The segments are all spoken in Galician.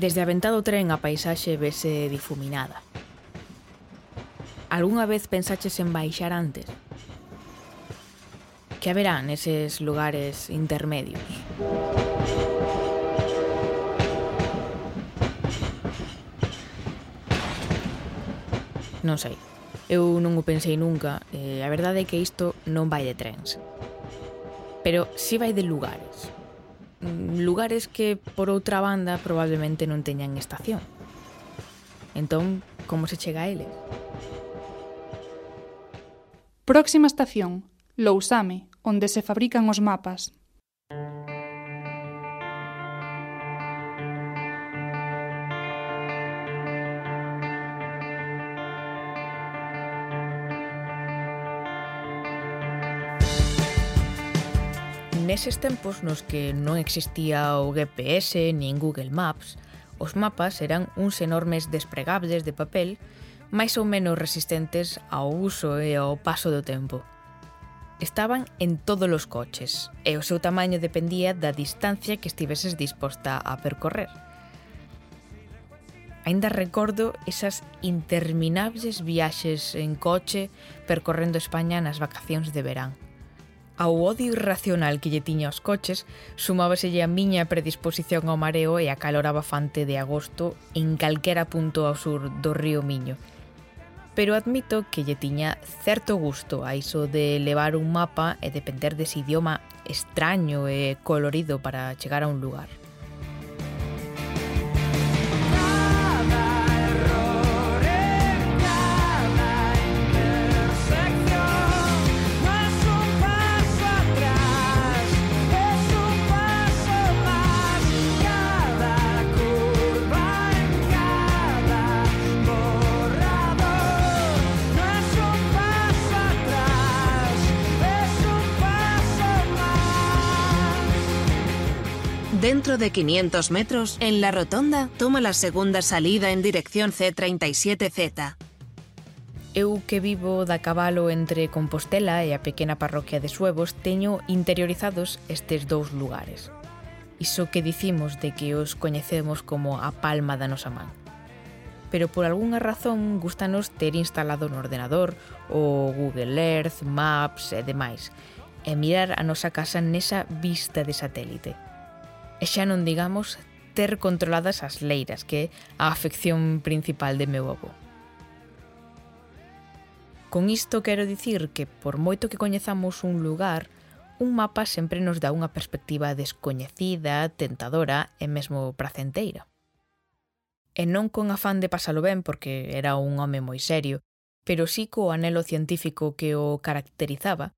Desde a do tren a paisaxe vese difuminada. Algúnha vez pensaches en baixar antes? Que haberá neses lugares intermedios? Non sei. Eu non o pensei nunca, e a verdade é que isto non vai de trens. Pero si vai de lugares. Lugares que, por outra banda, probablemente non teñan estación. Entón, como se chega a eles? Próxima estación, Lousame, onde se fabrican os mapas. Neses tempos nos que non existía o GPS nin Google Maps, os mapas eran uns enormes despregables de papel máis ou menos resistentes ao uso e ao paso do tempo. Estaban en todos os coches e o seu tamaño dependía da distancia que estiveses disposta a percorrer. Ainda recordo esas interminables viaxes en coche percorrendo España nas vacacións de verán Ao odio irracional que lle tiña aos coches, sumábaselle a miña predisposición ao mareo e a calor abafante de agosto en calquera punto ao sur do río Miño. Pero admito que lle tiña certo gusto a iso de levar un mapa e depender dese idioma extraño e colorido para chegar a un lugar. Dentro de 500 metros, en la rotonda, toma la segunda salida en dirección C37Z. Eu que vivo da cabalo entre Compostela e a pequena parroquia de Suevos teño interiorizados estes dous lugares. Iso que dicimos de que os coñecemos como a palma da nosa man. Pero por algunha razón gustanos ter instalado no ordenador o Google Earth, Maps e demais, e mirar a nosa casa nesa vista de satélite. E xa non digamos ter controladas as leiras, que é a afección principal de meu avó. Con isto quero dicir que, por moito que coñezamos un lugar, un mapa sempre nos dá unha perspectiva descoñecida, tentadora e mesmo pracenteira. E non con afán de pasalo ben porque era un home moi serio, pero sí co anelo científico que o caracterizaba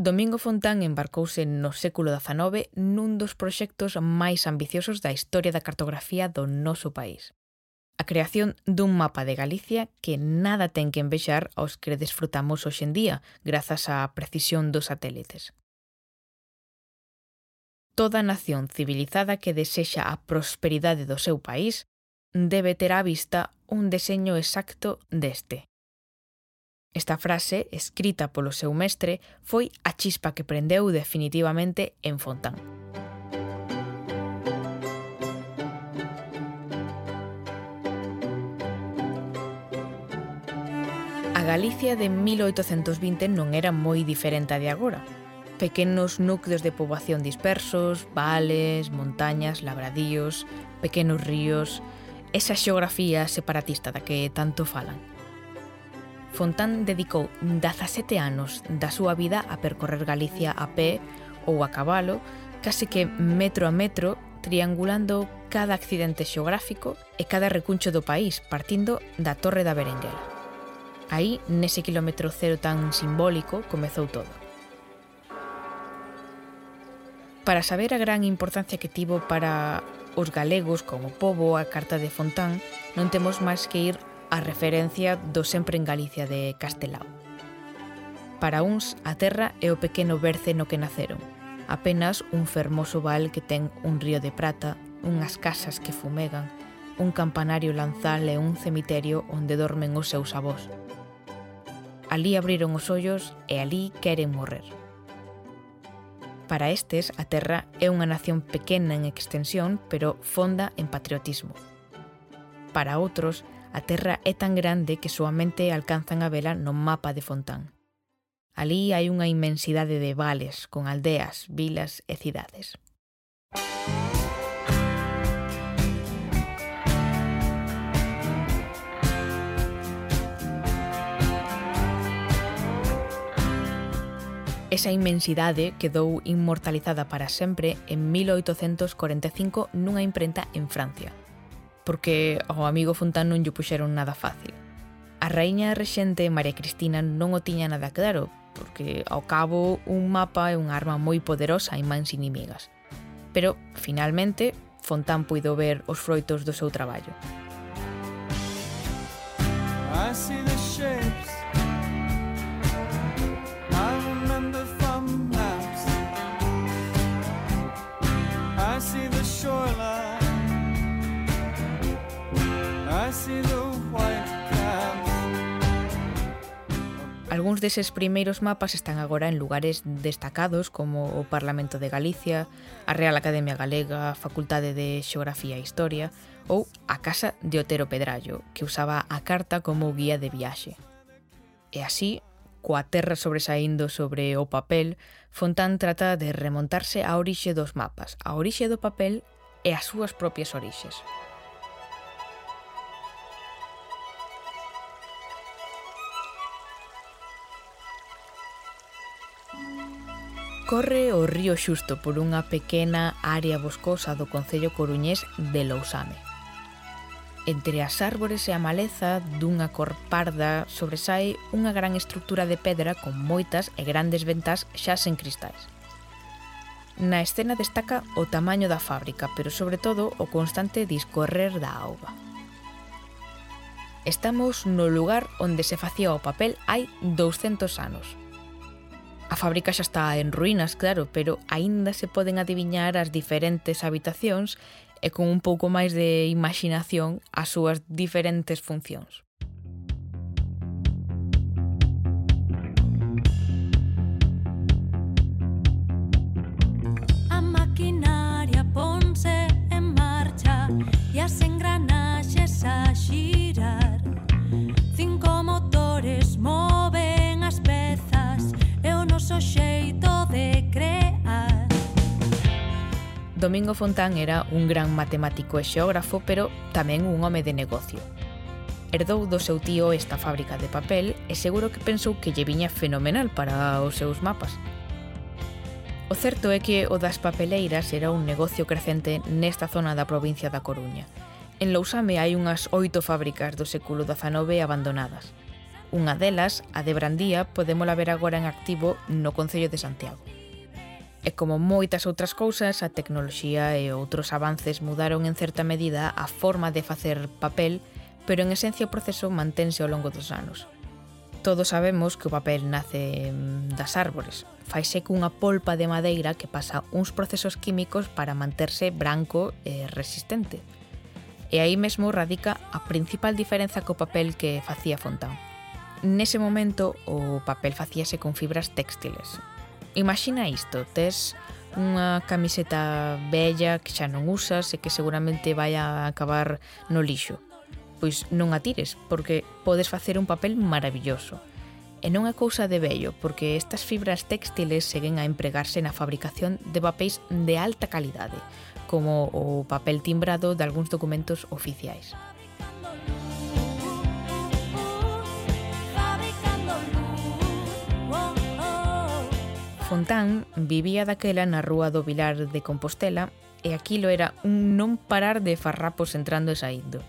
Domingo Fontán embarcouse no século XIX nun dos proxectos máis ambiciosos da historia da cartografía do noso país. A creación dun mapa de Galicia que nada ten que envexar aos que desfrutamos hoxendía grazas á precisión dos satélites. Toda nación civilizada que desexa a prosperidade do seu país debe ter á vista un deseño exacto deste, Esta frase, escrita polo seu mestre, foi a chispa que prendeu definitivamente en Fontán. A Galicia de 1820 non era moi diferente a de agora. Pequenos núcleos de poboación dispersos, vales, montañas, labradíos, pequenos ríos... Esa xeografía separatista da que tanto falan. Fontán dedicou 17 anos da súa vida a percorrer Galicia a pé ou a cabalo, case que metro a metro, triangulando cada accidente xeográfico e cada recuncho do país, partindo da Torre da Berenguela. Aí, nese kilómetro cero tan simbólico, comezou todo. Para saber a gran importancia que tivo para os galegos como povo a Carta de Fontán, non temos máis que ir a referencia do sempre en Galicia de Castelao. Para uns, a terra é o pequeno berce no que naceron, apenas un fermoso val que ten un río de prata, unhas casas que fumegan, un campanario lanzal e un cemiterio onde dormen os seus avós. Alí abriron os ollos e alí queren morrer. Para estes, a Terra é unha nación pequena en extensión, pero fonda en patriotismo. Para outros, A terra é tan grande que soamente alcanzan a vela no mapa de Fontán. Alí hai unha inmensidade de vales con aldeas, vilas e cidades. Esa inmensidade quedou inmortalizada para sempre en 1845 nunha imprenta en Francia, porque ao amigo Fontán non lle puxeron nada fácil. A raíña rexente María Cristina non o tiña nada claro, porque ao cabo un mapa é unha arma moi poderosa en mans inimigas. Pero, finalmente, Fontán puido ver os froitos do seu traballo. I see the shapes Algúns deses primeiros mapas están agora en lugares destacados como o Parlamento de Galicia, a Real Academia Galega, a Facultade de Xeografía e Historia ou a Casa de Otero Pedrallo, que usaba a carta como guía de viaxe. E así, coa terra sobresaindo sobre o papel, Fontán trata de remontarse á orixe dos mapas, á orixe do papel e as súas propias orixes. Corre o río Xusto por unha pequena área boscosa do Concello Coruñés de Lousame. Entre as árbores e a maleza dunha cor parda sobresai unha gran estructura de pedra con moitas e grandes ventás xa sen cristais. Na escena destaca o tamaño da fábrica, pero sobre todo o constante discorrer da auga. Estamos no lugar onde se facía o papel hai 200 anos, A fábrica xa está en ruínas, claro, pero aínda se poden adiviñar as diferentes habitacións e con un pouco máis de imaginación as súas diferentes funcións. Domingo Fontán era un gran matemático e xeógrafo, pero tamén un home de negocio. Herdou do seu tío esta fábrica de papel e seguro que pensou que lle viña fenomenal para os seus mapas. O certo é que o das papeleiras era un negocio crecente nesta zona da provincia da Coruña. En Lousame hai unhas oito fábricas do século XIX abandonadas. Unha delas, a de Brandía, podémola ver agora en activo no Concello de Santiago. E como moitas outras cousas, a tecnoloxía e outros avances mudaron en certa medida a forma de facer papel, pero en esencia o proceso mantense ao longo dos anos. Todos sabemos que o papel nace mm, das árbores. Faise cunha polpa de madeira que pasa uns procesos químicos para manterse branco e resistente. E aí mesmo radica a principal diferenza co papel que facía Fontán. Nese momento, o papel facíase con fibras textiles, Imagina isto, tes unha camiseta bella que xa non usas e que seguramente vai a acabar no lixo. Pois non a tires, porque podes facer un papel maravilloso. E non é cousa de vello, porque estas fibras textiles seguen a empregarse na fabricación de papéis de alta calidade, como o papel timbrado de algúns documentos oficiais. Fontán vivía daquela na rúa do Vilar de Compostela e aquilo era un non parar de farrapos entrando e saindo.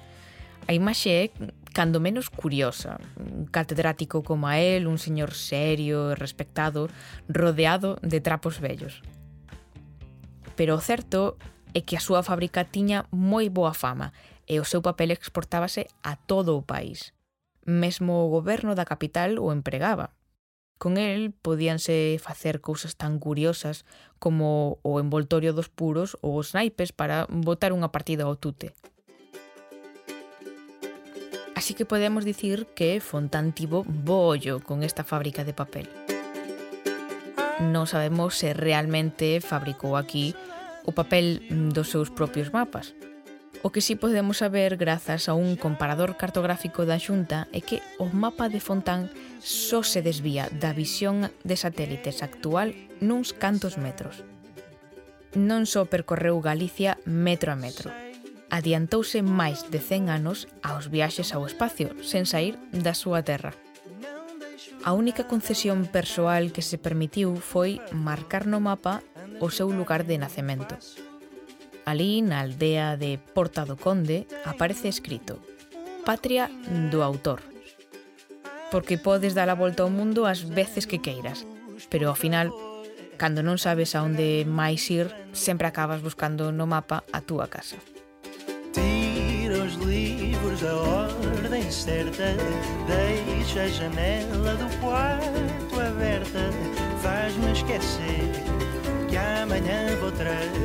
A imaxe é cando menos curiosa. Un catedrático como a él, un señor serio e respectado, rodeado de trapos vellos. Pero o certo é que a súa fábrica tiña moi boa fama e o seu papel exportábase a todo o país. Mesmo o goberno da capital o empregaba, Con el podíanse facer cousas tan curiosas como o envoltorio dos puros ou os naipes para botar unha partida ao tute. Así que podemos dicir que Fontán tivo bollo con esta fábrica de papel. Non sabemos se realmente fabricou aquí o papel dos seus propios mapas, O que si podemos saber grazas a un comparador cartográfico da Xunta é que o mapa de Fontán só se desvía da visión de satélites actual nuns cantos metros. Non só percorreu Galicia metro a metro, adiantouse máis de 100 anos aos viaxes ao espacio sen sair da súa terra. A única concesión persoal que se permitiu foi marcar no mapa o seu lugar de nacemento. Alí, na aldea de Porta do Conde, aparece escrito Patria do autor. Porque podes dar a volta ao mundo as veces que queiras, pero ao final, cando non sabes a onde máis ir, sempre acabas buscando no mapa a túa casa. Tira os livros da ordem certa Deixa a janela do quarto aberta Faz-me esquecer que amanhã vou trazer